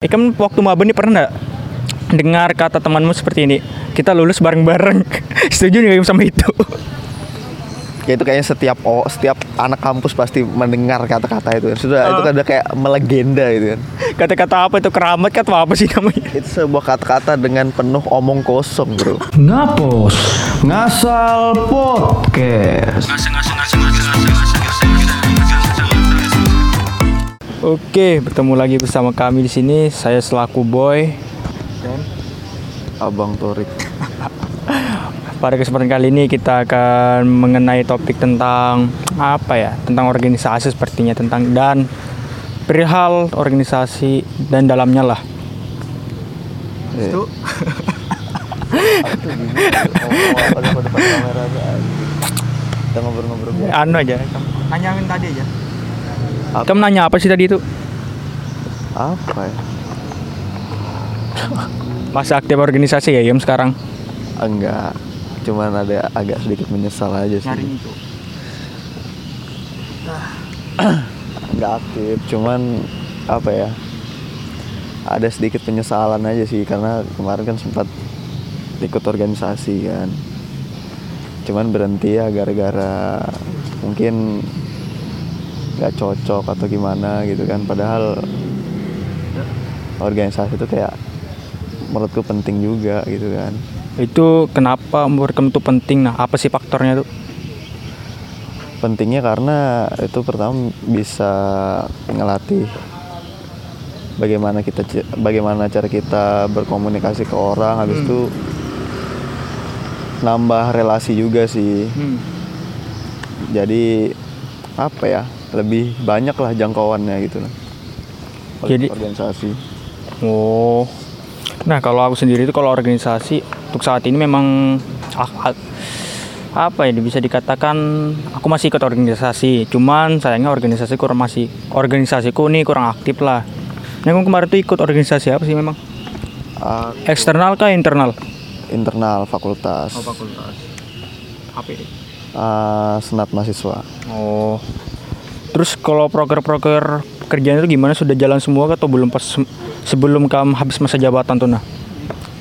Eh, kan waktu maba nih pernah nggak dengar kata temanmu seperti ini? Kita lulus bareng-bareng. Setuju nggak sama itu? Ya itu kayaknya setiap oh, setiap anak kampus pasti mendengar kata-kata itu. Sudah itu Oh. kan udah kayak melegenda gitu kan. Kata-kata apa itu keramat atau apa sih namanya? Itu sebuah kata-kata dengan penuh omong kosong, Bro. Ngapos Ngasal Podcast Oke, bertemu lagi bersama kami di sini. Saya selaku boy. Abang Torik. Pada kesempatan kali ini kita akan mengenai topik tentang apa ya? Tentang organisasi sepertinya tentang dan perihal organisasi dan dalamnya lah. Itu. Kita ngobrol-ngobrol. Anu aja, nanyain tadi aja. Kamu nanya apa sih tadi itu? Apa ya? Masih aktif organisasi ya, Yem sekarang? Enggak. Cuman ada agak sedikit menyesal aja sih. itu. Enggak aktif, cuman apa ya? Ada sedikit penyesalan aja sih karena kemarin kan sempat ikut organisasi kan. Cuman berhenti ya gara-gara mungkin nggak cocok atau gimana gitu kan. Padahal organisasi itu kayak menurutku penting juga gitu kan. Itu kenapa menurut kamu itu penting? Nah, apa sih faktornya tuh? pentingnya karena itu pertama bisa ngelatih bagaimana kita bagaimana cara kita berkomunikasi ke orang habis Hmm. itu nambah relasi juga sih Hmm. jadi apa ya lebih banyak lah jangkauannya gitu lah Jadi- organisasi Oh. Nah, kalau aku sendiri itu kalau organisasi untuk saat ini memang ah- ah- apa ya bisa dikatakan aku masih ikut organisasi. Cuman sayangnya organisasi kurang masih organisasiku nih kurang aktif lah. Nah, kamu kemarin tuh ikut organisasi apa sih memang? Ah, Eksternal kah internal? internal fakultas fakultas. Apa ini? Ah, senat mahasiswa Oh. Terus kalau proker-proker kerjaan itu gimana? Sudah jalan semua atau belum pas sebelum kamu habis masa jabatan tuh nah?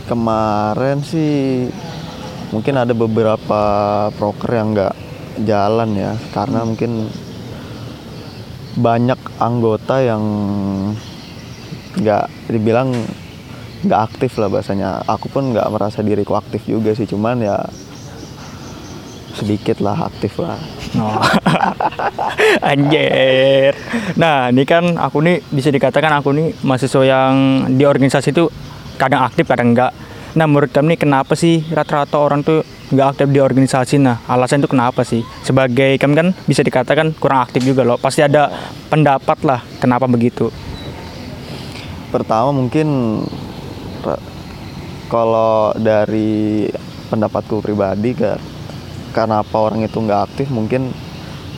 kemarin sih mungkin ada beberapa proker yang nggak jalan ya karena mungkin banyak anggota yang nggak dibilang nggak aktif lah bahasanya aku pun nggak merasa diriku aktif juga sih cuman ya sedikit lah aktif lah Oh. Anjir. Nah, ini kan aku nih bisa dikatakan aku nih mahasiswa yang di organisasi itu kadang aktif, kadang enggak. Nah, menurut kamu nih kenapa sih rata-rata orang tuh nggak aktif di organisasi? Nah, alasan itu kenapa sih? Sebagai kamu kan bisa dikatakan kurang aktif juga loh. Pasti ada pendapat lah kenapa begitu. pertama mungkin kalau dari pendapatku pribadi kan karena apa orang itu nggak aktif mungkin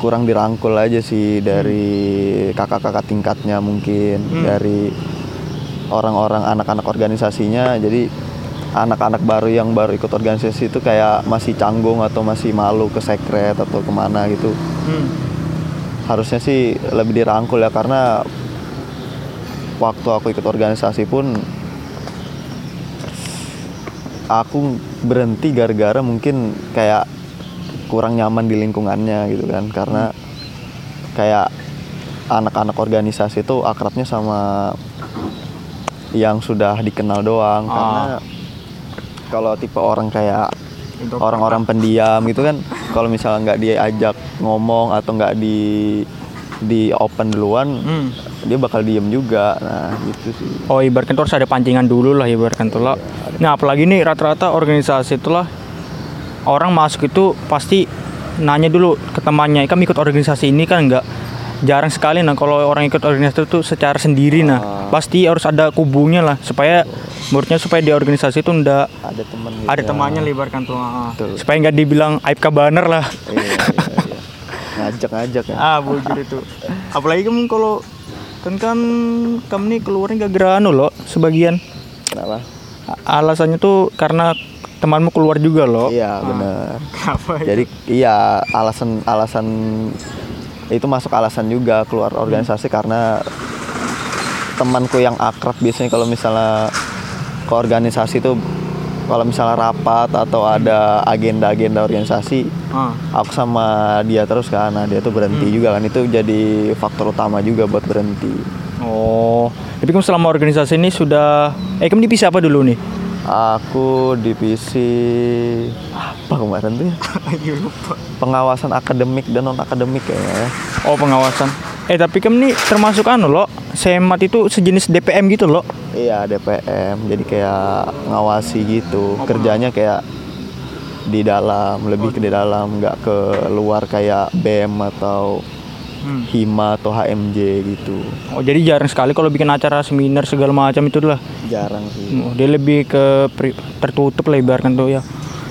kurang dirangkul aja sih dari kakak-kakak tingkatnya mungkin Hmm. dari orang-orang anak-anak organisasinya. Jadi anak-anak baru yang baru ikut organisasi itu kayak masih canggung atau masih malu ke sekret atau ke mana gitu. Harusnya sih lebih dirangkul ya karena waktu aku ikut organisasi pun aku berhenti gara-gara mungkin kayak kurang nyaman di lingkungannya gitu kan karena kayak anak-anak organisasi itu akrabnya sama yang sudah dikenal doang Ah. karena kalau tipe orang kayak orang-orang pendiam gitu kan kalau misalnya nggak diajak ngomong atau nggak di di open duluan Hmm. dia bakal diem juga nah gitu sih Oh tuh harus ada pancingan dulu lah ibaratkan tuh lah. Nah apalagi nih rata-rata organisasi itulah orang masuk itu pasti nanya dulu ke temannya, kamu ikut organisasi ini kan enggak jarang sekali nah kalau orang ikut organisasi itu secara sendiri nah Ah. pasti harus ada kubunya lah supaya menurutnya supaya di organisasi itu ndak ada temen gitu ada ya. temannya libatkan tuh ah. Betul. supaya nggak dibilang aib kabaner lah iya, iya, iya. ngajak-ngajak ya ah bujur itu apalagi kamu kalau kan kan kamu nih keluarnya gak gerano loh sebagian kenapa alasannya tuh karena temanmu keluar juga loh. iya benar. Apa jadi iya alasan alasan itu masuk alasan juga keluar organisasi karena temanku yang akrab biasanya kalau misalnya ke organisasi tuh kalau misalnya rapat atau ada agenda-agenda organisasi Ah. aku sama dia terus kan. Nah dia tuh berhenti juga kan. Itu jadi faktor utama juga buat berhenti. Oh, tapi kamu selama organisasi ini sudah eh kamu divisi apa dulu nih? Aku divisi apa kemarin tuh ya? Pengawasan akademik dan non akademik kayaknya ya. Oh, pengawasan. Eh, tapi kamu nih termasuk anu loh, semat itu sejenis DPM gitu loh. iya DPM jadi kayak ngawasi gitu. Kerjanya kayak di dalam lebih ke di dalam nggak ke luar kayak BEM atau Hmm. Hima atau HMJ gitu Oh, jadi jarang sekali kalau bikin acara seminar segala macam itu lah. jarang sih Oh, dia lebih ke pri- tertutup lah ibaratkan tuh ya.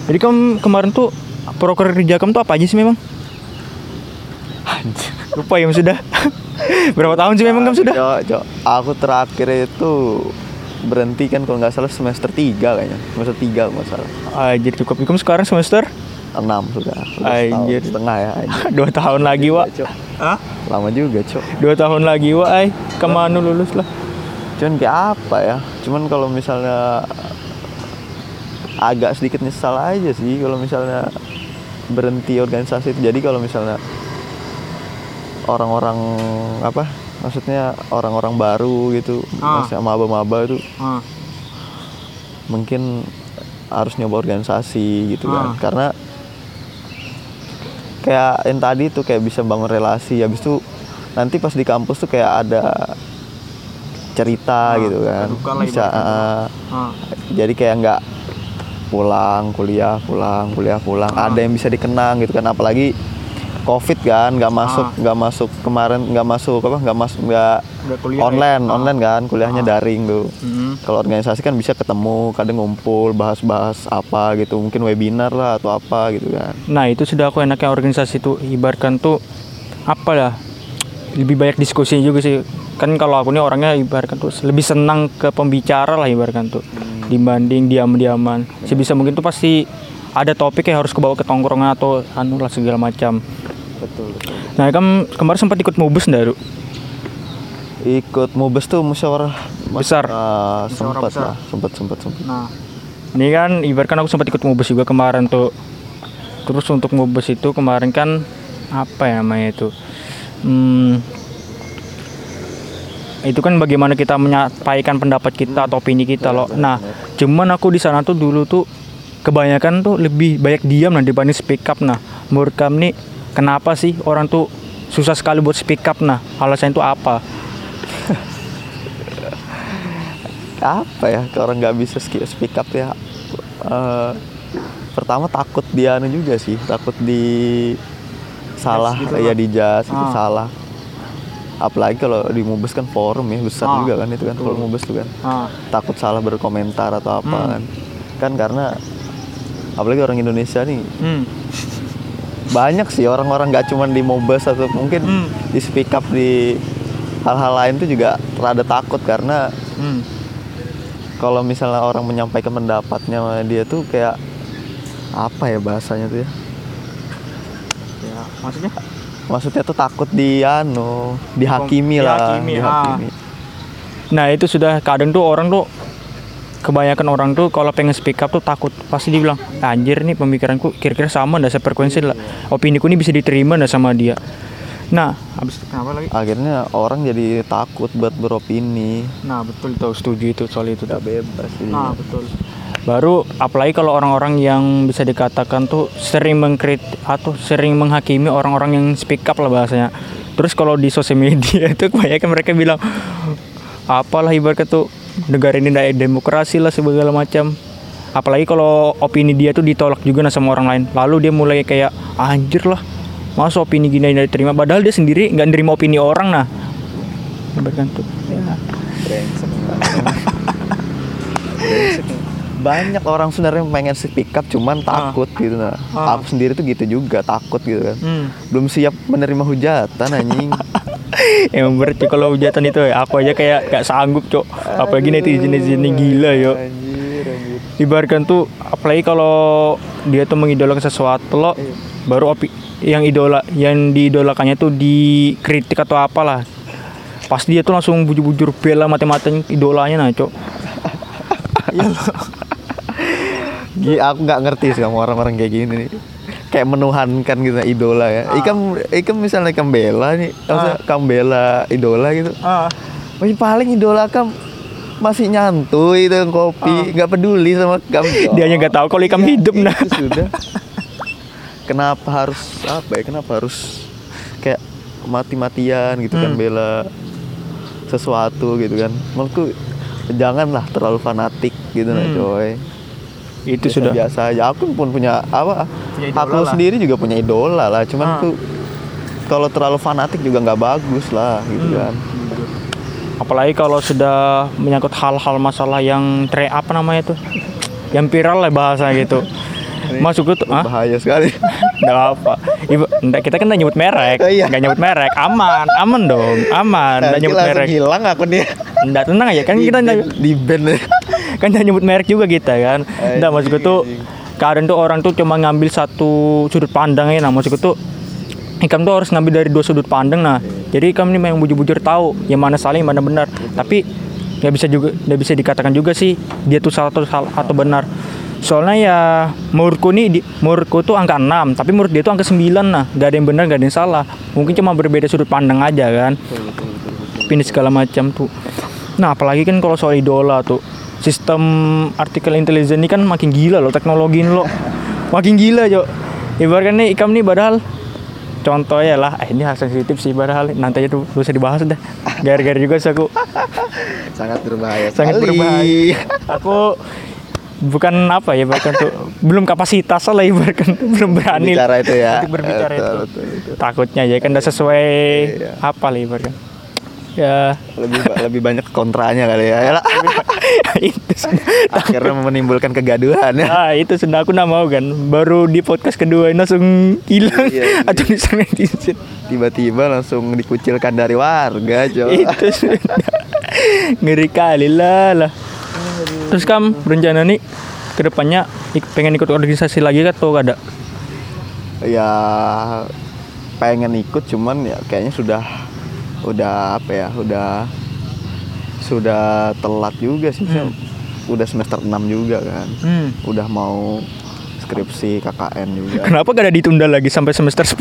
Jadi kamu kemarin tuh proker kerja kamu tuh apa aja sih memang? Lupa ya sudah. Berapa tahun sih memang kamu sudah? Cok, cok. Aku terakhir itu berhenti kan kalau nggak salah semester 3 kayaknya. Semester 3 kalau nggak salah. Anjir cukup. Kamu sekarang semester 6 sudah. Udah Anjir. setengah ya. anjir. dua tahun lagi, Wak. Hah? Lama juga, Cok. Dua tahun lagi, Wak. Ay, ke mana lulus lah? Cuman kayak apa ya? Cuman kalau misalnya agak sedikit nyesal aja sih kalau misalnya berhenti organisasi itu. Jadi kalau misalnya orang-orang apa? Maksudnya orang-orang baru gitu, Ah. maksudnya maba-maba itu Ah. mungkin harus nyoba organisasi gitu kan Ah. karena kayak yang tadi tuh kayak bisa bangun relasi. Habis itu nanti pas di kampus tuh kayak ada cerita Ah, gitu kan. bisa Ah. jadi kayak nggak pulang kuliah pulang kuliah pulang. Ah. ada yang bisa dikenang gitu kan. Apalagi covid kan nggak masuk Ah. nggak masuk kemarin nggak masuk apa nggak masuk nggak ya? online Ah. online kan kuliahnya daring tuh Mm-mm. kalau organisasi kan bisa ketemu, kadang ngumpul, bahas-bahas apa gitu, mungkin webinar lah atau apa gitu kan. Nah itu sudah aku enaknya organisasi itu ibaratkan tuh apa lah lebih banyak diskusi juga sih kan kalau aku nih orangnya ibaratkan tuh lebih senang ke pembicara lah ibaratkan tuh dibanding diam-diaman sebisa mungkin tuh pasti ada topik yang harus kebawa ke tongkrongan atau anu lah segala macam Betul, betul. nah kan kemarin sempat ikut mubes ndak Ru? Ikut mubes tuh musyawarah Besar. Musyawarah sempat besar. lah, sempat sempat sempat. Nah, ini kan ibaratkan aku sempat ikut mubes juga kemarin tuh. Terus untuk mubes itu kemarin kan apa ya namanya itu? Hmm, itu kan bagaimana kita menyampaikan pendapat kita atau opini kita loh. Nah, cuman aku di sana tuh dulu tuh kebanyakan tuh lebih banyak diam nah dibanding speak up. Nah, menurut kamu nih kenapa sih orang tuh susah sekali buat speak up? Nah, alasannya itu apa? Apa ya, kalau orang nggak bisa speak up ya. eh, pertama takut dia anu juga sih, takut di salah gitu ya lah. di jas itu Ah. salah. Apalagi kalau di mubes kan forum ya besar Ah, juga kan itu kan kalau mubes tuh kan. Ah, takut salah berkomentar atau apa Hmm. kan kan karena apalagi orang Indonesia nih hmm. Banyak sih orang-orang nggak cuma di Mobes atau mungkin Hmm. di speak up di hal-hal lain tuh juga rada takut karena Hmm. kalau misalnya orang menyampaikan pendapatnya dia tuh kayak apa ya bahasanya tuh ya Ya, maksudnya? maksudnya tuh takut di anu dihakimi lah Dihakimi, ah. dihakimi. Nah itu sudah kadang tuh orang tuh kebanyakan orang tuh kalau pengen speak up tuh takut. Pasti dibilang anjir nih pemikiranku kira-kira sama ndak sefrekuensi lah. Opini ku ini bisa diterima ndak sama dia. Nah habis itu kenapa lagi? Akhirnya orang jadi takut buat beropini. Nah betul tuh setuju itu soal itu nggak bebas jadi nah betul. Baru apalagi kalau orang-orang yang bisa dikatakan tuh sering mengkrit atau sering menghakimi orang-orang yang speak up lah bahasanya. Terus kalau di sosial media itu kebanyakan mereka bilang apalah ibaratnya tuh negara ini tidak demokrasi lah segala macam. Apalagi kalau opini dia tuh ditolak juga nah sama orang lain. Lalu dia mulai kayak anjir lah masa opini gini tidak diterima? Padahal dia sendiri nggak nerima opini orang nah. Tuh ya. Banyak orang sebenarnya pengen speak up cuman takut gitu nah Ah. aku sendiri tuh gitu juga takut gitu kan Hmm. belum siap menerima hujatan anjing Emang berat cuy kalau hujatan itu ya. Aku aja kayak gak sanggup cok. Apalagi netizen netizen ini gila yo. Ibaratkan tuh apalagi kalau dia tuh mengidolakan sesuatu lo baru opi yang idola yang diidolakannya tuh dikritik atau apalah. pasti dia tuh langsung bujur-bujur bela mati-matiin idolanya nah cok Gi- aku nggak ngerti sih sama orang-orang kayak gini nih. Kayak menuhankan gitu idola ya. Ikam ikam misalnya ikam bela nih, maksudnya kamu bela idola gitu. ah. Masih paling idola kam masih nyantuy itu kopi, nggak peduli sama kamu. Dia nggak tahu kalau ikam hidup, nah. Itu sudah. Kenapa harus apa ya? Kenapa harus kayak mati-matian gitu kan Hmm. bela sesuatu gitu kan? Menurutku janganlah terlalu fanatik gitu nah Hmm. coy. Itu sudah biasa aja. Aku pun punya apa? Punya aku lah. sendiri juga punya idola lah. Cuman Ah. tuh kalau terlalu fanatik juga nggak bagus lah gitu Hmm. kan. apalagi kalau sudah menyangkut hal-hal masalah yang tre apa namanya tuh yang viral lah bahasa gitu masuk tuh ah Bahaya sekali. nggak apa Ibu, kita kan nggak nyebut merek Oh, iya. nggak nyebut merek aman aman dong aman nggak nyebut merek hilang aku nih. nggak tenang aja kan di, kita nggak di band kan nggak nyebut merek juga kita kan? Nggak maksudku tuh kadang tuh orang tuh cuma ngambil satu sudut pandang ya nah maksudku tuh Ikam tuh harus ngambil dari dua sudut pandang nah. Jadi Ikam ini memang bujur-bujur tahu yang mana salah yang mana benar. Tapi nggak bisa juga nggak bisa dikatakan juga sih dia tuh salah atau salah atau benar. Soalnya ya menurutku nih di, menurutku tuh angka 6 tapi menurut dia tuh angka 9 nah. Nggak ada yang benar nggak ada yang salah. Mungkin cuma berbeda sudut pandang aja kan. Ini segala macam tuh. Nah, apalagi kan kalau soal idola tuh, sistem artikel intelligence ini kan makin gila loh teknologi ini loh. Makin gila, Jo. Ibaratkan nih Ikam nih padahal contoh ya lah, eh, ini hal sensitif sih padahal nanti aja tuh bisa dibahas dah. Gara-gara juga sih aku sangat berbahaya. sangat sekali. berbahaya. Aku bukan apa ya ibaratkan tuh belum kapasitas lah ibaratkan belum berani Bicara itu ya. berbicara Betul, itu. betul, betul. Takutnya ya kan udah sesuai Iya. apa lah ibaratkan. Ya, Lebih lebih banyak kontranya kali ya. Yalah. itu Akhirnya menimbulkan kegaduhan ya. ah itu sudah aku nggak mau kan baru di podcast kedua ini langsung hilang Iya, iya. atau netizen Tiba-tiba langsung dikucilkan dari warga, coy. itu sudah ngeri kali lah lah terus kam rencana nih ke depannya pengen ikut organisasi lagi kan atau ada ya pengen ikut cuman ya kayaknya sudah udah apa ya udah sudah telat juga sih Hmm. udah semester 6 juga kan. Hmm. udah mau skripsi KKN juga. Kenapa gak ada ditunda lagi sampai semester 10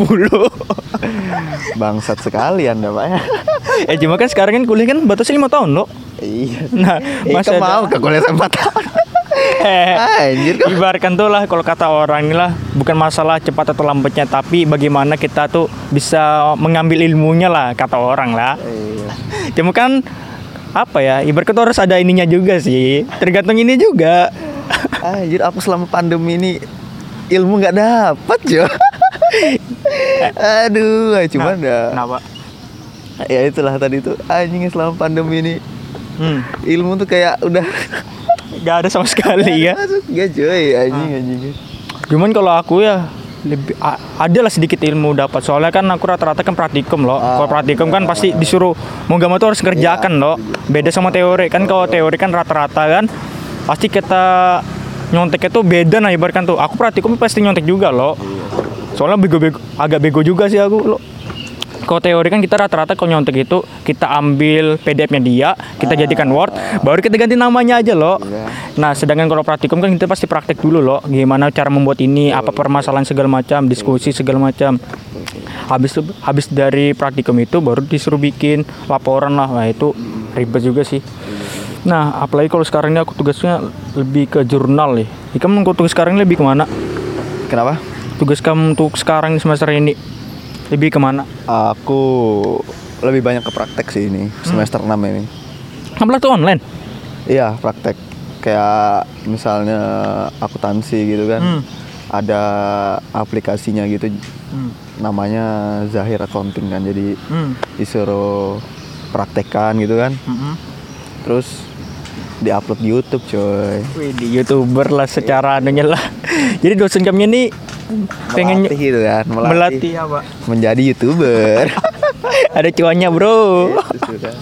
bangsat sekali anda pak. Ya eh cuma kan sekarang kan kuliah kan batasnya lima tahun loh iya. Nah Eh, kamu mau ke kuliah 4 tahun anjir kok? ibaratkan tuh lah kalau kata orang ini lah bukan masalah cepat atau lambatnya tapi bagaimana kita tuh bisa mengambil ilmunya lah kata orang lah. Iya. cuma kan apa ya ibaratkan tuh harus ada ininya juga sih. Tergantung ini juga. Anjir aku selama pandemi ini ilmu nggak dapat jo? Aduh cuman ya. kenapa? Ya itulah tadi tuh anjing selama pandemi ini hmm. ilmu tuh kayak udah gak ada sama sekali ya. masuk gak coy anjing anjing cuman kalau aku ya lebih ada lah sedikit ilmu dapat. Soalnya kan aku rata-rata kan praktikum loh. Ah, kalau praktikum kan pasti disuruh mau gak mau tuh harus kerjakan loh. Beda sama teori. Kan kalau teori kan rata-rata kan pasti kita nyonteknya tuh beda nah ibaratkan tuh. Aku praktikum pasti nyontek juga loh. Soalnya bego-bego agak bego juga sih aku loh kalau teori kan kita rata-rata kalau nyontek itu kita ambil PDF-nya dia, kita jadikan Word, baru kita ganti namanya aja loh. Iya. Nah, sedangkan kalau praktikum kan kita pasti praktek dulu loh, gimana cara membuat ini, apa permasalahan segala macam, diskusi segala macam. Habis habis dari praktikum itu baru disuruh bikin laporan lah, nah itu ribet juga sih. Nah, apalagi kalau sekarang ini aku tugasnya lebih ke jurnal nih. Kamu tugas sekarang ini lebih ke mana? kenapa Tugas kamu untuk sekarang semester ini lebih ke mana? aku lebih banyak ke praktek sih ini semester 6 ini Kamu tuh online? iya praktek kayak misalnya akuntansi gitu kan Hmm. ada aplikasinya gitu Hmm. namanya Zahir Accounting kan jadi Hmm. disuruh praktekkan gitu kan Mm-mm. terus diupload di YouTube coy Wih, di youtuber lah secara anunya lah. Jadi dosen kami ini pengen melatih gitu kan melatih, melatih apa? menjadi youtuber Ada cuannya bro. Itu sudah.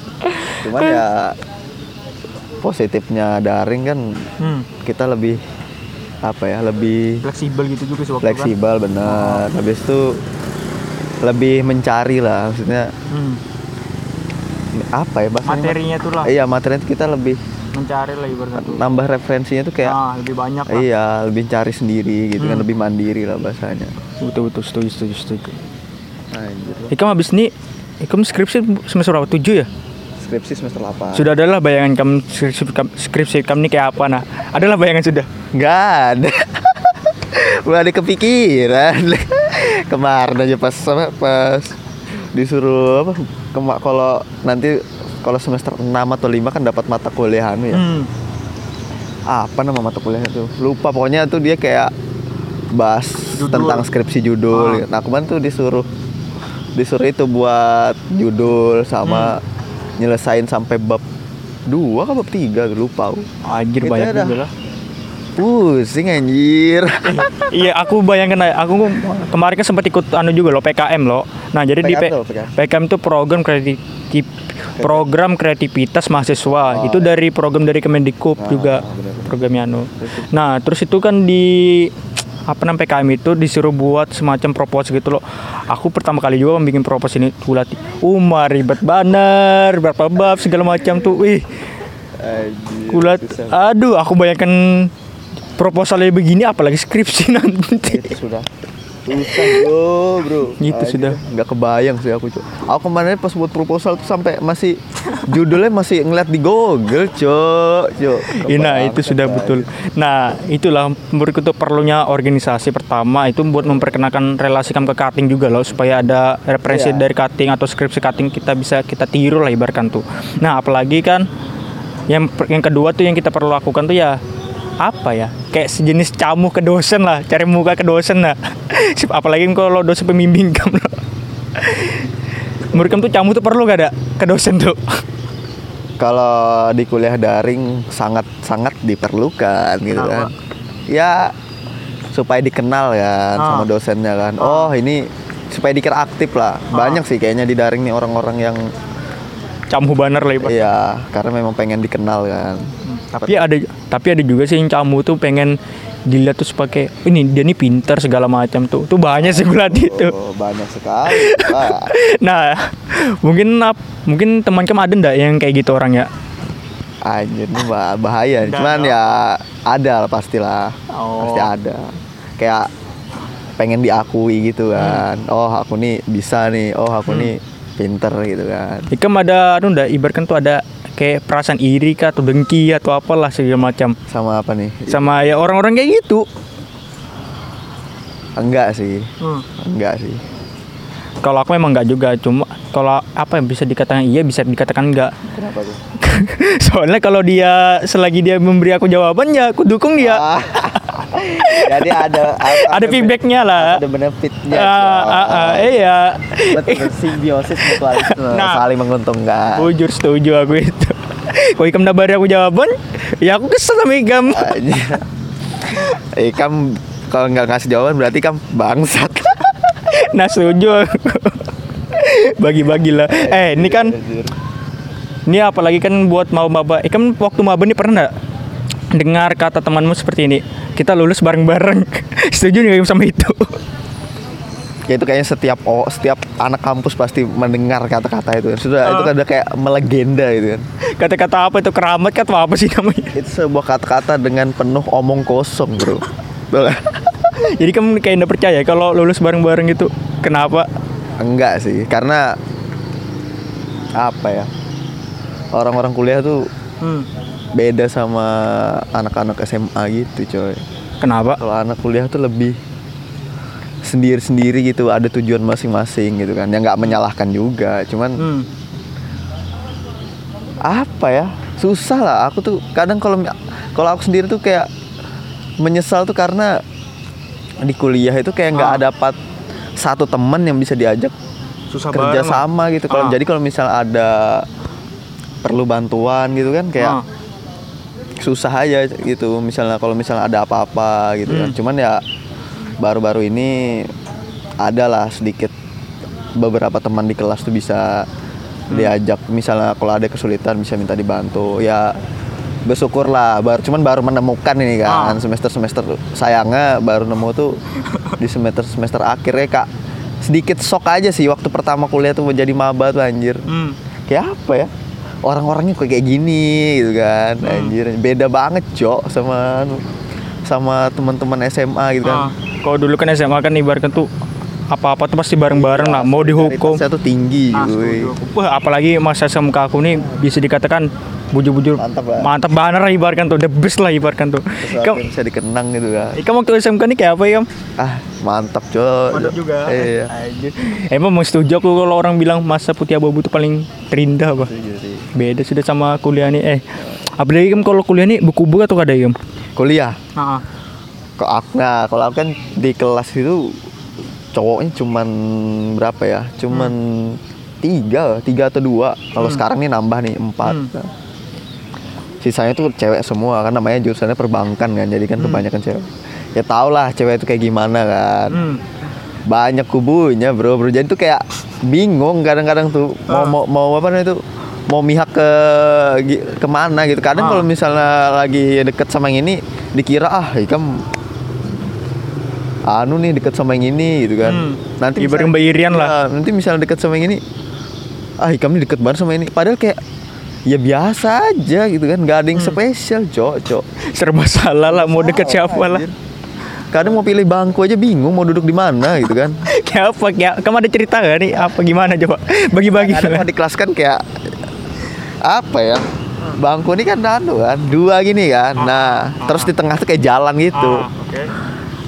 cuman ya positifnya daring kan Hmm. kita lebih apa ya lebih Fleksibel gitu juga sih waktu fleksibel benar habis itu lebih mencari lah maksudnya Hmm. apa ya bahasanya Materinya tuh lah iya materinya kita lebih mencari lah ibaratnya nambah referensinya tuh kayak Nah, lebih banyak lah. iya lebih cari sendiri gitu kan Hmm. lebih mandiri lah bahasanya Betul betul setuju setuju setuju. anjir lah. Ikam habis ini Ikam skripsi semester berapa? Tujuh ya? skripsi semester 8 Sudah adalah bayangan kamu skripsi kamu, skripsi kamu ini kayak apa nah? Adalah bayangan sudah. nggak ada Belum ada kepikiran kemarin aja pas apa pas disuruh apa kema- kalau nanti kalau semester 6 atau 5 kan dapat mata kuliah anu ya Hmm. apa nama mata kuliahnya tuh lupa pokoknya tuh dia kayak bahas Judul. tentang skripsi judul nah kemarin tuh disuruh disuruh itu buat judul sama nyelesain sampai bab dua kan bab tiga lupa aku. Anjir Itu banyak juga lah. pusing anjir iya, aku bayangkan aja, aku kemarin kan sempat ikut anu juga loh PKM loh. Nah, jadi di PKM P- tuh, PKM? PKM itu program kreatif program kreativitas mahasiswa. Itu dari program dari Kemendikbud Ah, juga benar-benar. programnya anu. Nah, terus itu kan di apa namanya PKM itu disuruh buat semacam propos gitu loh. Aku pertama kali juga bikin propos ini kulat. Umar ribet banner, berapa bab segala macam tuh. Wih, kulat. Aduh, aku bayangkan proposalnya begini apalagi skripsi nanti. itu sudah susah bro bro Gitu Anjir, sudah. nggak kebayang sih aku Cok. aku kemarin pas buat proposal tuh sampai masih judulnya masih ngeliat di Google cok cok Nah itu sudah betul. Nah itulah menurutku tuh perlunya organisasi pertama itu buat memperkenalkan relasi kamu ke cutting juga loh supaya ada referensi Iya. dari cutting atau skripsi cutting kita bisa kita tiru lah ibaratkan tuh. Nah apalagi kan yang yang kedua tuh yang kita perlu lakukan tuh ya apa ya? Kayak sejenis camu ke dosen lah cari muka ke dosen lah. Apalagi kalau dosen pembimbing kamu. Menurut kamu tuh camu tuh perlu gak ada ke dosen tuh? Kalau di kuliah daring sangat sangat diperlukan gitu kan. Ya supaya dikenal kan Ah. sama dosennya kan. Oh ini supaya dikira aktif lah. Banyak sih kayaknya di daring nih orang-orang yang camu banner lah ibarat. iya karena memang pengen dikenal kan tapi ada tapi ada juga sih yang camu tuh pengen dilihat tuh sebagai ini dia nih pinter segala macam tuh tuh banyak sih gue liat itu oh, banyak sekali nah mungkin ap- mungkin teman kamu ada ndak yang kayak gitu orang ya Anjir ini bah- bahaya. Enggak, Cuman enggak. ya ada lah pastilah. Oh. Pasti ada. Kayak pengen diakui gitu kan. Oh, aku nih bisa nih. Oh, aku nih pinter gitu kan. Ikam ada aduh ndak ibaratkan tuh ada kayak perasaan iri kah atau dengki atau apalah segala macam Sama apa nih? sama ya orang-orang kayak gitu Enggak sih. Hmm. Enggak sih. kalau aku memang nggak juga cuma kalau apa yang bisa dikatakan iya bisa dikatakan enggak Kenapa tuh? soalnya kalau dia selagi dia memberi aku jawaban ya aku dukung dia Ah. Jadi ada ada feedbacknya lah Ada benefitnya. Ah, ah, ah, iya Betul, simbiosis mutualisme. Nah. Saling menguntungkan. Bujur setuju aku itu Kalau Ikam udah bari aku jawaban Ya aku kesel sama Ikam Anjir. Eh, kam kalau nggak ngasih jawaban berarti kam bangsat. Nah setuju aku Bagi-bagi lah Eh ini kan Ini apalagi kan buat mau maba Ikam waktu maba nih pernah Dengar kata temanmu seperti ini Kita lulus bareng-bareng. Setuju Ikam sama itu? Ya itu kayaknya setiap oh, setiap anak kampus pasti mendengar kata-kata itu. Sudah itu kan udah kayak melegenda gitu kan. Kata-kata apa itu? Keramat kata apa sih namanya? Itu sebuah kata-kata dengan penuh omong kosong bro. Nggak? Jadi kamu kayak nggak percaya kalau lulus bareng-bareng gitu? Kenapa? enggak sih karena apa ya? Orang-orang kuliah tuh Hmm. Beda sama anak-anak SMA gitu coy Kenapa? kalau anak kuliah tuh lebih sendiri-sendiri gitu ada tujuan masing-masing gitu kan yang nggak menyalahkan juga cuman Hmm. apa ya susah lah aku tuh kadang kalau kalau aku sendiri tuh kayak menyesal tuh karena di kuliah itu kayak nggak Ah. dapat satu teman yang bisa diajak Susah kerja lah. sama gitu kalau Ah. jadi kalau misal ada perlu bantuan gitu kan kayak Ah. Susah aja gitu. Misalnya kalau misalnya ada apa-apa gitu kan. Hmm. cuman ya baru-baru ini adalah sedikit beberapa teman di kelas tuh bisa Hmm. diajak. Misalnya kalau ada kesulitan bisa minta dibantu. Ya bersyukur lah baru cuman baru menemukan ini kan. Ah. semester semester sayangnya baru nemu tuh di semester semester akhirnya kak. Sedikit shock aja sih waktu pertama kuliah tuh menjadi maba tuh anjir. Hmm. kayak apa ya orang-orangnya kok kayak gini gitu kan Hmm. anjir beda banget cok sama anu, sama teman-teman SMA gitu Ah, kan kalau dulu kan SMA kan ibaratkan tuh apa-apa tuh pasti bareng-bareng lah mau dihukum tuh tinggi Ah, setuju. Wah, apalagi masa SMK aku nih bisa dikatakan bujur-bujur Mantap lah. mantap banget lah ibaratkan tuh the best lah ibaratkan tuh Kamu, bisa dikenang gitu kan kamu waktu SMK nih kayak apa ya ah mantap cok Mantap juga. iya. Emang mau setuju aku kalau orang bilang masa putih abu-abu itu paling terindah apa? Setuju sih. Beda sudah sama kuliah nih. Eh, apalagi kan kalau kuliah nih buku-buku atau ada ya? kuliah Heeh. kok aku nah kalau aku kan di kelas itu cowoknya cuman berapa ya cuman tiga tiga atau dua kalau sekarang nih nambah nih empat Hmm. Sisanya tuh cewek semua kan namanya jurusannya perbankan kan jadi kan kebanyakan cewek ya tau lah cewek itu kayak gimana kan Hmm. banyak kubunya bro bro jadi tuh kayak bingung kadang-kadang tuh mau mau mau apa namanya itu mau mihak ke ke mana gitu kadang Ah. kalau misalnya lagi deket sama yang ini dikira ah ikam anu nih deket sama yang ini gitu kan Hmm. nanti Ibarat misalnya- Mbak Irian lah. Iya, nanti misalnya deket sama yang ini ah ikam nih deket banget sama ini padahal kayak ya biasa aja gitu kan nggak ada yang Hmm. spesial cok cok Serba salah lah mau deket siapa lah. Anjir. kadang mau pilih bangku aja bingung mau duduk di mana gitu kan kayak apa? Kayak kamu ada cerita gak nih? Apa gimana coba? Bagi-bagi. kadang kalau di kelas kan kayak apa ya bangku ini kan anu kan dua gini kan nah terus di tengah tuh kayak jalan gitu Ah,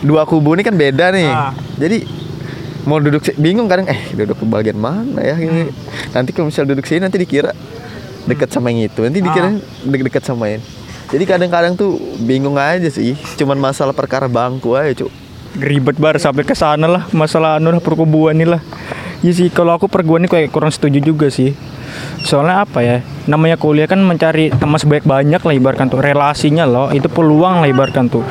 dua kubu ini kan beda nih Ah. jadi mau duduk bingung kadang eh duduk ke bagian mana ya gini. nanti kalau misal duduk sini nanti dikira deket sama yang itu. Nanti dikira deket-deket sama ini jadi kadang-kadang tuh bingung aja sih. Cuman masalah perkara bangku aja cuk. Ribet bar sampai ke sana lah. Masalah anu lah perkubuan nih lah. Iya sih kalau aku perguruan ini kayak kurang setuju juga sih. Soalnya apa ya? Namanya kuliah kan mencari teman sebanyak banyak lah ibaratkan tuh. Relasinya loh itu peluang lah ibaratkan tuh.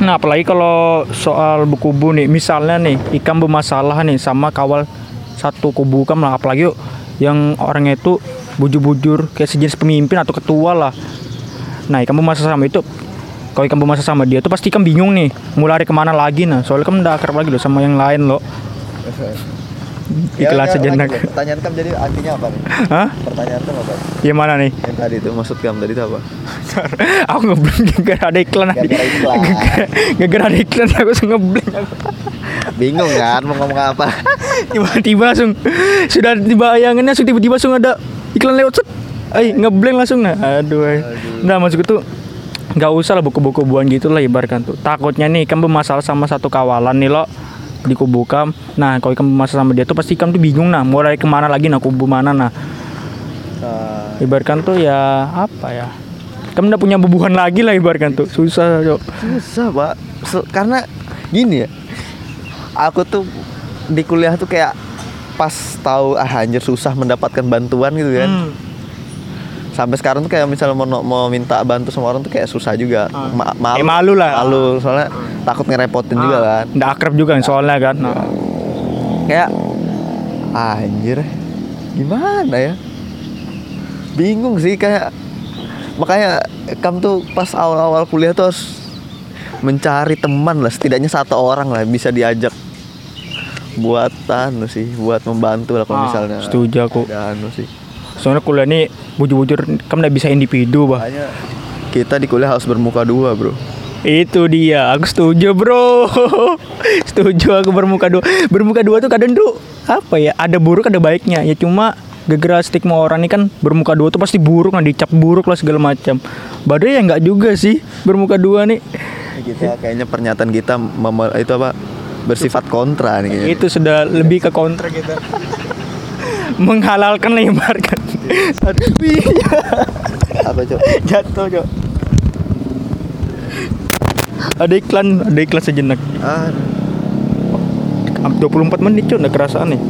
Nah apalagi kalau soal buku kubu nih. Misalnya nih ikan bermasalah nih sama kawal satu kubu kam lah. Apalagi yuk yang orangnya itu bujur-bujur kayak sejenis pemimpin atau ketua lah. Nah, ikan bermasalah sama itu kalau ikan bermasalah sama dia tuh pasti ikan bingung nih mau lari ke mana lagi nah. Soalnya kan udah akrab lagi loh sama yang lain loh. Ikhlas sejenak pertanyaan kamu jadi artinya apa nih? Hah? Pertanyaan kamu apa? Yang mana nih? Yang tadi tuh maksud kamu tadi itu apa? Aku ngeblank gara ada iklan. Tadi Gara-gara iklan. gara ada iklan aku aku. bingung kan mau ngomong apa? Tiba-tiba langsung sudah dibayangannya langsung tiba-tiba langsung ada iklan lewat set ay ngeblank langsung. Nah aduh, ay. nah maksudku tuh nggak usah lah buku-buku buan gitu lah ibaratkan tuh. Takutnya nih kamu bermasalah sama satu kawalan nih lo di kubu kam. Nah kalau kamu bermasalah sama dia tuh pasti kamu tuh bingung nah mau lari ke mana lagi nah kubu mana nah. Nah, ibaratkan tuh ya apa ya? Kamu udah punya bubuhan lagi lah ibaratkan tuh. Susah Cok. susah pak. Karena gini ya aku tuh di kuliah tuh kayak pas tahu ah anjir susah mendapatkan bantuan gitu kan. Hmm. sampai sekarang tuh kayak misalnya mau mau minta bantu sama orang tuh kayak susah juga. Ah. Ma- malu. Kayak malu lah. malu soalnya takut ngerepotin juga Ah, kan. Nggak akrab juga soalnya kan. Nah. kayak ah, anjir gimana ya? Bingung sih kayak makanya kamu tuh pas awal-awal kuliah tuh harus mencari teman lah setidaknya satu orang lah bisa diajak buat anu sih buat membantu lah kalau Ah, misalnya setuju aku. ada anu sih. Soalnya kuliah ini bujur-bujur kamu nggak bisa individu bah. Makanya kita di kuliah harus bermuka dua bro. Itu dia, aku setuju bro. Setuju aku bermuka dua. Bermuka dua tuh kadang tuh Apa ya, ada buruk ada baiknya. Ya cuma gara-gara stigma orang ini kan Bermuka dua tuh pasti buruk lah, dicap buruk lah segala macam. Padahal ya nggak juga sih Bermuka dua nih. Kita kayaknya pernyataan kita mem- itu apa bersifat kontra nih kayaknya. Itu sudah lebih ke kontra kita Menghalalkan Aduh, iya. apa cok Jatuh cok Ada iklan, ada iklan sejenak ah 24 menit cuy, udah kerasaan nih.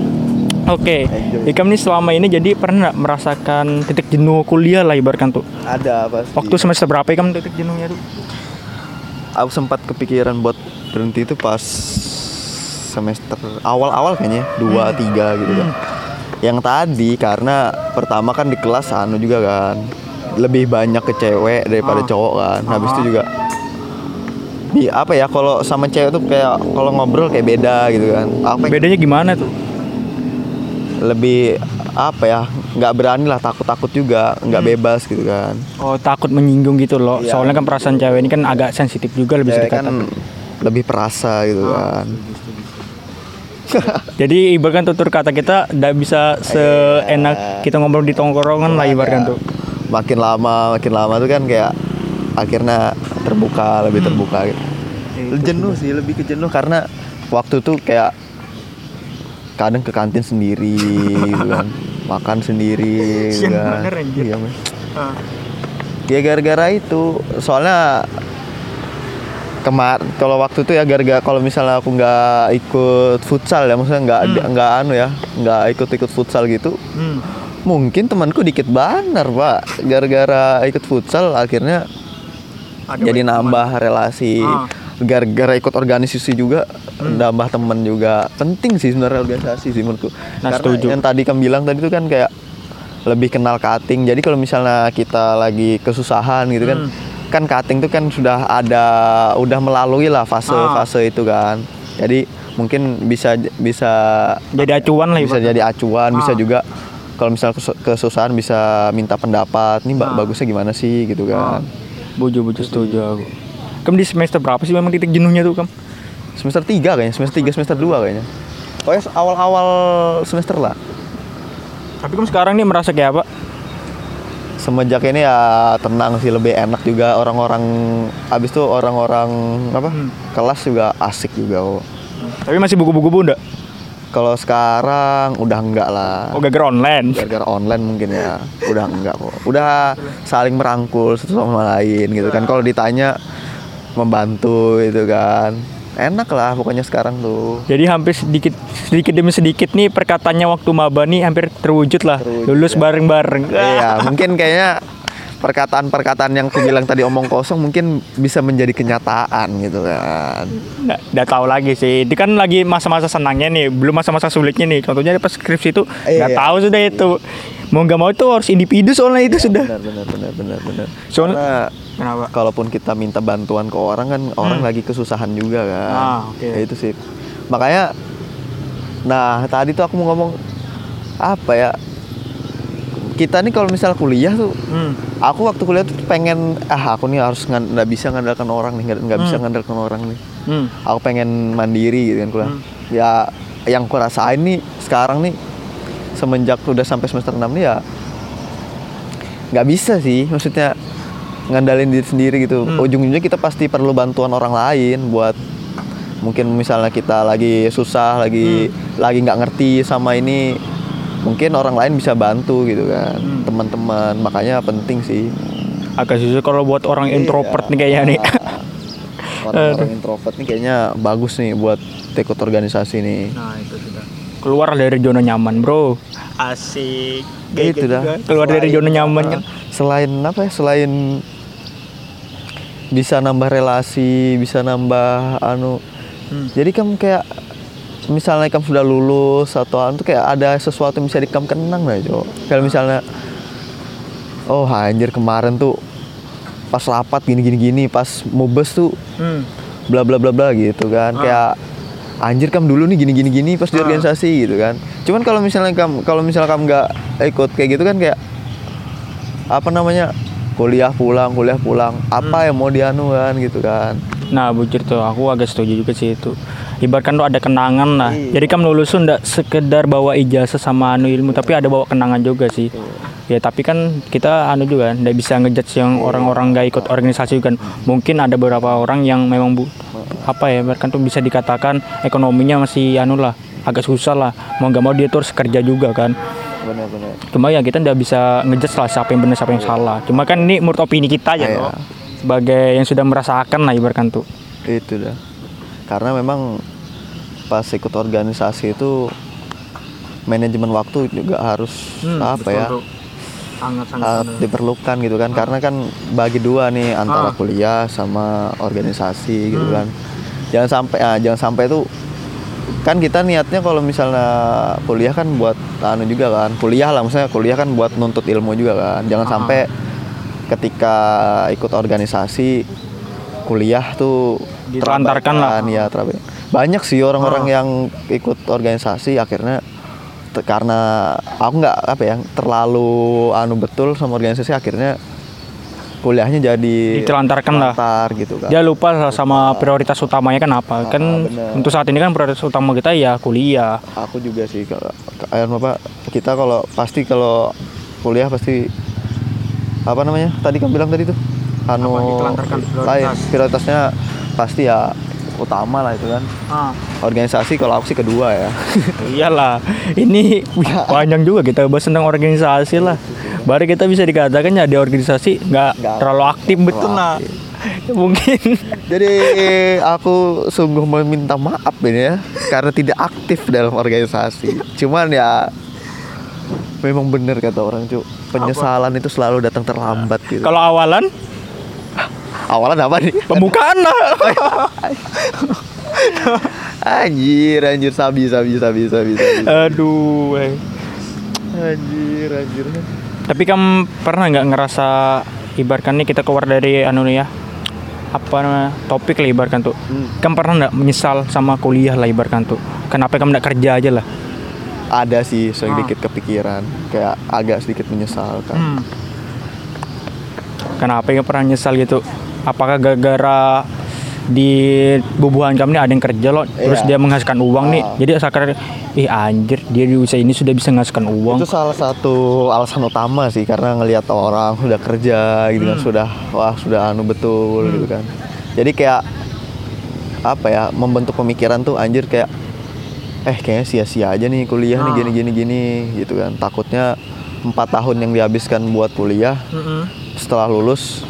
Oke, Enjoy. Ikam nih selama ini jadi pernah nggak merasakan titik jenuh kuliah lah ibaratkan tuh. ada apa sih Waktu semester berapa Ikam titik jenuhnya tuh? Aku sempat kepikiran buat berhenti itu pas semester awal-awal kayaknya dua tiga gitu kan. Yang tadi karena pertama kan di kelas anu juga kan lebih banyak ke cewek daripada Ah. cowok kan. Habis itu juga di apa ya kalau sama cewek tuh kayak kalau ngobrol kayak beda gitu kan. Apa ya, Bedanya gimana tuh? lebih apa ya nggak berani lah takut takut juga nggak bebas gitu kan Oh takut menyinggung gitu loh. Iya. Soalnya kan perasaan cewek ini kan agak sensitif juga lebih Cewek sedikit. kan lebih perasa gitu kan Jadi ibaratkan tutur kata kita tidak bisa seenak kita ngobrol di tongkrongan lah ibaratkan tuh. makin lama makin lama tuh kan kayak akhirnya terbuka lebih terbuka gitu. jenuh sih lebih ke jenuh karena waktu tuh kayak kadang ke kantin sendiri gitu kan makan sendiri gitu kan. iya men. ya gara-gara itu soalnya kemar kalau waktu itu ya gara-gara kalau misalnya aku nggak ikut futsal ya maksudnya nggak nggak anu ya nggak ikut-ikut futsal gitu Hmm. mungkin temanku dikit banar pak gara-gara ikut futsal akhirnya Ada jadi nambah relasi Ah. Gara-gara ikut organisasi juga nambah teman juga. Penting sih sebenarnya organisasi sih menurutku. Nah, karena setuju. yang tadi kamu bilang tadi itu kan kayak lebih kenal cutting. Jadi kalau misalnya kita lagi kesusahan gitu kan kan cutting itu kan sudah ada udah melalui lah fase-fase itu kan. Jadi mungkin bisa bisa Jadi acuan lah bisa jadi acuan bisa Ah. juga kalau misalnya kesu- kesusahan bisa minta pendapat. Ini ba- Ah. bagusnya gimana sih? Gitu kan. Buju buju setuju aku. Kamu di semester berapa sih memang titik jenuhnya tuh kamu? semester 3 kayaknya semester 3 semester 2 kayaknya pokoknya awal-awal semester lah Tapi kamu sekarang nih merasa kayak apa? semenjak ini ya tenang sih lebih enak juga orang-orang abis itu orang-orang apa Hmm. kelas juga asik juga kok. Tapi masih buku-buku bunda. kalau sekarang udah enggak lah Oh gara-gara online. gara-gara online mungkin ya udah enggak kok udah saling merangkul satu sama lain gitu kan kalau ditanya membantu itu kan enak lah pokoknya sekarang tuh Jadi hampir sedikit sedikit demi sedikit nih perkataannya waktu maba nih hampir terwujud lah. Terwujud, Lulus ya. bareng-bareng. iya mungkin kayaknya perkataan-perkataan yang aku bilang tadi omong kosong mungkin bisa menjadi kenyataan gitu kan Nggak, nggak tahu lagi sih. Itu kan lagi masa-masa senangnya nih, belum masa-masa sulitnya nih. Contohnya pas skripsi itu nggak Iya. tahu sudah itu. Mau nggak mau itu harus individu soalnya itu sudah. benar benar benar benar benar Soalnya- Karena Kenapa? kalaupun kita minta bantuan ke orang kan orang lagi kesusahan juga kan Hmm. Ah, oke. Ya itu sih makanya nah tadi tuh aku mau ngomong apa ya kita nih kalau misal kuliah tuh Hmm. aku waktu kuliah tuh pengen ah aku nih harus nggak bisa ngandalkan orang nih nggak nggak bisa Hmm. ngandalkan orang nih Hmm. aku pengen mandiri gitu kan kuliah ya yang aku rasain nih sekarang nih semenjak udah sampai semester 6 nih ya nggak bisa sih maksudnya ngandalin diri sendiri gitu Hmm. ujung-ujungnya kita pasti perlu bantuan orang lain buat mungkin misalnya kita lagi susah lagi Hmm. lagi nggak ngerti sama ini mungkin orang lain bisa bantu gitu kan Hmm. teman-teman makanya penting sih Agak susah kalau buat orang Iya. introvert nih kayaknya nih. orang-orang introvert nih kayaknya bagus nih buat ikut organisasi nih Nah itu sudah. Keluar dari zona nyaman bro. Asik. Gitu dah. Keluar dari Selain- zona nyaman kan. selain apa ya selain bisa nambah relasi bisa nambah anu Hmm. jadi kamu kayak misalnya kamu sudah lulus atau anu tuh kayak ada sesuatu yang bisa di kamu kenang lah Jo kalau misalnya oh anjir kemarin tuh pas rapat gini gini gini pas mubes tuh Hmm. bla bla bla bla gitu kan Ah. kayak anjir kamu dulu nih gini gini gini pas di organisasi gitu kan cuman kalau misalnya kamu kalau misalnya kamu nggak ikut kayak gitu kan kayak apa namanya kuliah pulang kuliah pulang. Apa yang mau dianu kan gitu kan? Nah bujur tuh aku agak setuju juga sih itu. Ibaratkan tuh ada kenangan lah. Iya. Jadi kan lulus tuh nggak sekedar bawa ijazah sama anu ilmu Tapi ada bawa kenangan juga sih. Ya tapi kan kita anu juga nggak bisa ngejudge yang orang-orang nggak ikut organisasi kan Mungkin ada beberapa orang yang memang bu apa ya ibaratkan tuh bisa dikatakan ekonominya masih anu lah agak susah lah. Mau nggak mau dia tuh harus kerja juga kan benar-benar. Cuma ya kita nggak bisa ngejudge lah siapa yang benar siapa yang salah. Cuma kan ini menurut opini kita Iya. loh. Sebagai yang sudah merasakan lah ibaratkan tuh. Itu dah. Karena memang pas ikut organisasi itu manajemen waktu juga harus apa ya? sangat sangat diperlukan gitu kan. Karena kan bagi dua nih antara Ah. kuliah sama organisasi gitu Hmm. kan. Jangan sampai ah, jangan sampai tuh kan kita niatnya kalau misalnya kuliah kan buat anu juga kan kuliah lah maksudnya kuliah kan buat nuntut ilmu juga kan jangan Ah. sampai ketika ikut organisasi kuliah tuh Ditelantarkan lah. ya terabaikan. banyak sih orang-orang Ah. yang ikut organisasi akhirnya karena aku nggak apa ya terlalu anu betul sama organisasi akhirnya kuliahnya jadi Ditelantarkan lah. gitu kan. Dia lupa sama prioritas utamanya kan apa kan bener. untuk saat ini kan prioritas utama kita ya kuliah. Aku juga sih kalau apa kita kalau pasti kalau kuliah pasti apa namanya? Tadi kan bilang tadi tuh. Anu prioritas. lain. prioritasnya pasti ya utama lah itu kan. Organisasi kalau aku sih kedua ya. Iyalah ini panjang juga kita bahas tentang organisasi lah. Baru kita bisa dikatakan ya di organisasi nggak terlalu aktif betul lah mungkin. Jadi aku sungguh meminta maaf ini ya karena tidak aktif dalam organisasi. Cuman ya memang benar kata orang cu penyesalan itu selalu datang terlambat gitu. Kalau awalan awalan apa nih pembukaan lah Anjir, anjir sabi sabi sabi sabi. sabi. aduh eh. Anjir, anjir. tapi kamu pernah nggak ngerasa ibaratkan nih kita keluar dari anu nih ya apa namanya topik lah ibaratkan tuh Hmm. kamu pernah nggak menyesal sama kuliah lah ibaratkan tuh kenapa kamu nggak kerja aja lah Ada sih sedikit kepikiran, kayak agak sedikit menyesalkan. Hmm. Kenapa ya pernah nyesal gitu? Apakah gara-gara di bubuhan kami nih ada yang kerja loh, terus Iya. dia menghasilkan uang nih, Ah. jadi sekarang ih anjir dia di usia ini sudah bisa menghasilkan uang. Itu salah satu alasan utama sih karena ngelihat orang sudah kerja gitu kan, sudah wah sudah anu betul gitu kan. Jadi kayak apa ya membentuk pemikiran tuh anjir kayak eh kayaknya sia-sia aja nih kuliah nih Ah. gini gini gini gitu kan. Takutnya empat tahun yang dihabiskan buat kuliah Mm-mm. setelah lulus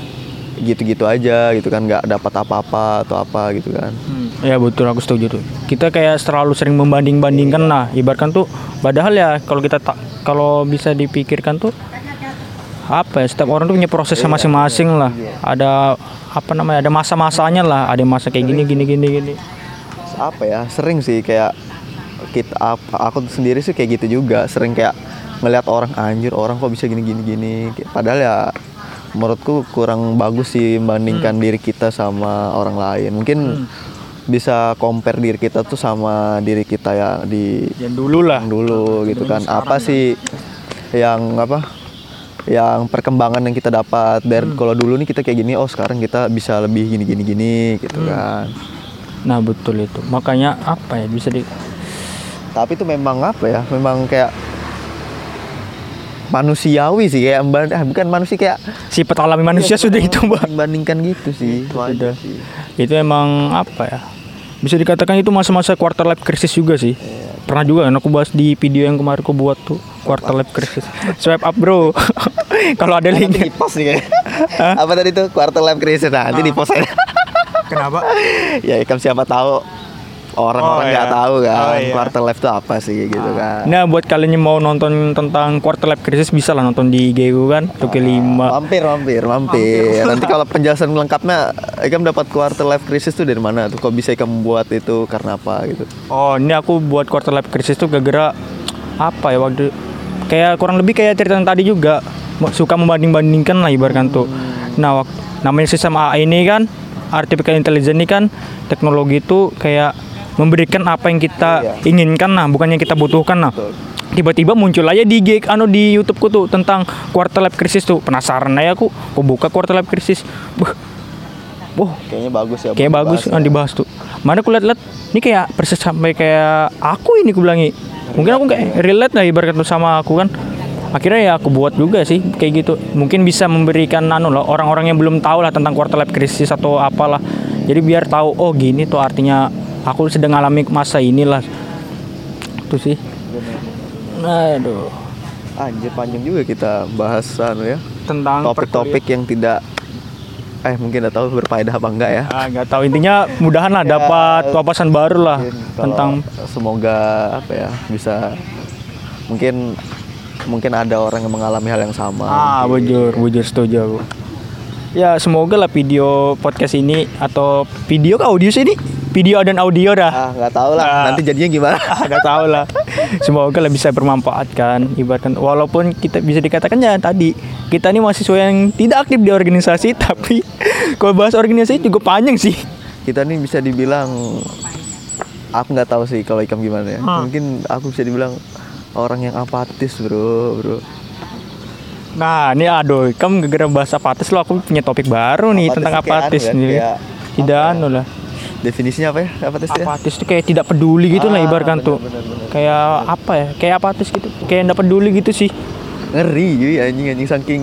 gitu-gitu aja gitu kan nggak dapat apa-apa atau apa gitu kan Hmm, Ya betul aku setuju tuh. Kita kayak terlalu sering membanding-bandingkan nah, ibaratkan tuh padahal ya kalau kita tak kalau bisa dipikirkan tuh apa ya setiap orang tuh punya prosesnya masing-masing lah. Ada apa namanya? Ada masa-masanya lah. Ada masa kayak gini gini gini gini. apa ya sering sih kayak kita ap- aku sendiri sih kayak gitu juga sering kayak ngelihat orang anjir orang kok bisa gini gini gini padahal ya menurutku kurang bagus sih membandingkan diri kita sama orang lain. Mungkin bisa compare diri kita tuh sama diri kita ya di Yang dulu lah. yang dulu gitu kan. apa sih yang apa yang perkembangan yang kita dapat? Dari kalau dulu nih kita kayak gini oh sekarang kita bisa lebih gini gini gini gitu kan. Nah betul itu. Makanya apa ya bisa di tapi itu memang apa ya memang kayak manusiawi sih kayak mba- ah, bukan manusia kayak sifat alami manusia sudah itu mbak. membandingkan gitu sih Sudah. sih Itu emang apa ya? Bisa dikatakan itu masa-masa quarter life crisis juga sih. Pernah juga kan aku bahas di video yang kemarin aku buat tuh quarter life crisis. Swipe up bro. Kalau ada linknya. di post nih kayak apa tadi tuh quarter life crisis nah, nanti di post aja Kenapa? ya kan siapa tahu orang-orang Oh, nggak iya. tahu kan Oh, iya. quarter life itu apa sih gitu kan. Nah buat kalian yang mau nonton tentang quarter life crisis bisa lah nonton di GU kan Tuki 5 mampir mampir mampir. Nanti kalau penjelasan lengkapnya Ikam dapat quarter life crisis tuh dari mana tuh? Kok bisa Ikam buat itu karena apa gitu? Oh ini aku buat quarter life crisis tuh gara-gara apa ya waktu kayak kurang lebih kayak cerita yang tadi juga. Suka membanding-bandingkan lah ibaratkan tuh. Nah namanya sistem AI ini kan artificial intelligence ini kan teknologi itu kayak memberikan apa yang kita Iya. inginkan nah bukan yang kita butuhkan nah. Betul. Tiba-tiba muncul aja di gig anu di YouTubeku tuh tentang quarter life crisis tuh. Penasaran aja aku. Aku buka quarter life crisis. Buh. Wah, kayaknya bagus ya kayak bagus ah, dibahas tuh mana aku liat-liat ini kayak persis sampai kayak aku ini aku bilangi mungkin aku kayak relate lah ibarat tuh sama aku kan akhirnya ya aku buat juga sih kayak gitu mungkin bisa memberikan anu loh orang-orang yang belum tahu lah tentang quarter life crisis atau apalah jadi biar tahu oh gini tuh artinya aku sedang alami masa inilah itu sih aduh Anjir panjang juga kita bahas anu ya tentang topik-topik yang tidak eh mungkin nggak tahu berfaedah apa enggak ya. ah nggak tahu intinya mudahan lah Ya, dapat wawasan baru lah Mungkin tentang semoga apa ya bisa mungkin mungkin ada orang yang mengalami hal yang sama. Ah, bujur, bujur setuju aku. Ya, semoga lah video podcast ini atau video ke audio sih ini? Video dan audio dah. Ah nggak tahu lah Ah. nanti jadinya gimana. Ah, nggak tahu lah. Semoga lah bisa bermanfaat kan. Ibaratkan walaupun kita bisa dikatakan ya tadi kita ini mahasiswa yang tidak aktif di organisasi tapi kalau bahas organisasi juga panjang sih. Kita nih bisa dibilang aku nggak tahu sih kalau ikam gimana ya. Ah. Mungkin aku bisa dibilang orang yang apatis bro bro Nah, ini aduh, kamu gara-gara bahas apatis lo aku punya topik baru nih Apatis tentang apatis anu kan, nih. Tidak anu lah. Definisinya apa ya apatis ya Apatis tuh kayak tidak peduli gitu lah Ah, ibaratkan bener, tuh. bener, bener. Kayak apa ya? Kayak apatis gitu. Kayak tidak peduli gitu sih. ngeri cuy anjing anjing saking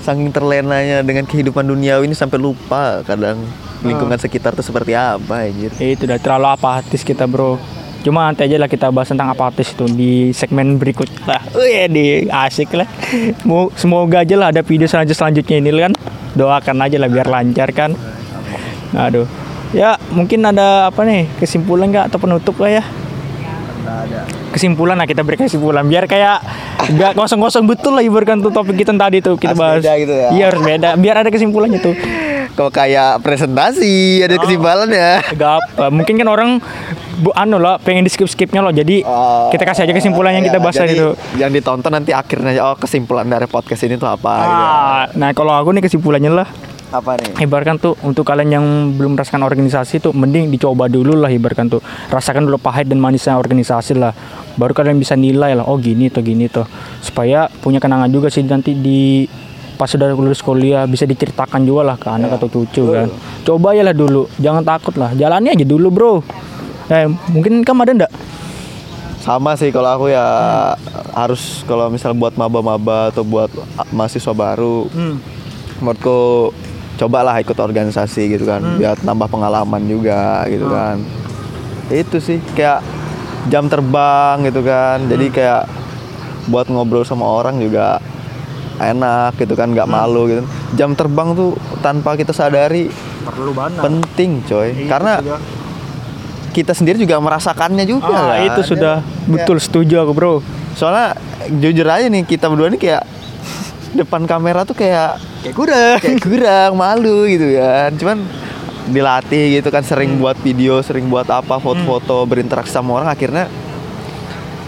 saking terlenanya dengan kehidupan duniawi ini sampai lupa kadang lingkungan sekitar tuh seperti apa anjir Ya, itu udah terlalu apatis kita bro. Cuma nanti aja lah kita bahas tentang apatis itu di segmen berikutnya lah. Wih, di asik lah. Semoga aja lah ada video selanjutnya selanjutnya ini kan. Doakan aja lah biar lancar kan. Aduh. Ya mungkin ada apa nih kesimpulan nggak atau penutup lah ya? Kesimpulan lah kita beri kesimpulan biar kayak nggak kosong-kosong betul lah ibaratkan tuh topik kita tadi tuh kita Harus bahas. beda gitu ya. Iya harus beda biar ada kesimpulannya tuh. kok kayak presentasi ada kesimpulan ya Gak apa. Mungkin kan orang bu anu lah pengen di skip skipnya loh. Jadi Oh, kita kasih aja kesimpulan yang ya, kita bahas jadi tadi itu. yang ditonton nanti akhirnya oh kesimpulan dari podcast ini tuh apa gitu. Ah, nah kalau aku nih kesimpulannya lah apa nih? Ibaratkan tuh untuk kalian yang belum merasakan organisasi tuh mending dicoba dulu lah ibaratkan tuh. Rasakan dulu pahit dan manisnya organisasi lah. Baru kalian bisa nilai lah oh gini tuh gini tuh. Supaya punya kenangan juga sih nanti di pas sudah lulus kuliah bisa diceritakan juga lah ke anak atau cucu kan. Coba ya lah dulu jangan takut lah. Jalani aja dulu bro. Eh mungkin kamu ada ndak? Sama sih kalau aku ya harus kalau misal buat maba-maba atau buat ah, mahasiswa baru. Menurutku cobalah ikut organisasi gitu kan biar nambah pengalaman juga gitu kan. Itu sih kayak jam terbang gitu kan. Jadi kayak buat ngobrol sama orang juga enak gitu kan nggak malu gitu. Jam terbang tuh tanpa kita sadari perlu banget. penting coy. Karena kita sendiri juga merasakannya juga ah, kan. itu sudah. Betul setuju aku bro. Soalnya jujur aja nih kita berdua nih kayak depan kamera tuh kayak kayak kurang kayak kurang malu gitu kan cuman dilatih gitu kan sering Hmm. buat video sering buat apa foto-foto berinteraksi sama orang akhirnya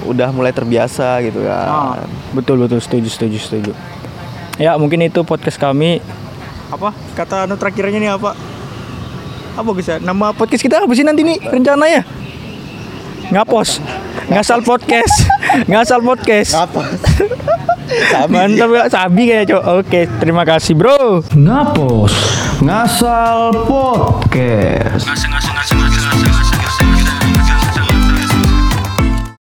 udah mulai terbiasa gitu Ah, kan betul betul setuju setuju setuju. Ya mungkin itu podcast kami. Apa kata anu terakhirnya nih apa? Apa bisa? Nama podcast kita apa sih nanti nih rencananya? Ngapos. Ngasal podcast. Ngasal podcast. apa Sabi. Mantap ya, sabi kayak cowok. Oke, terima kasih bro. Ngapos Ngasal Podcast ngasal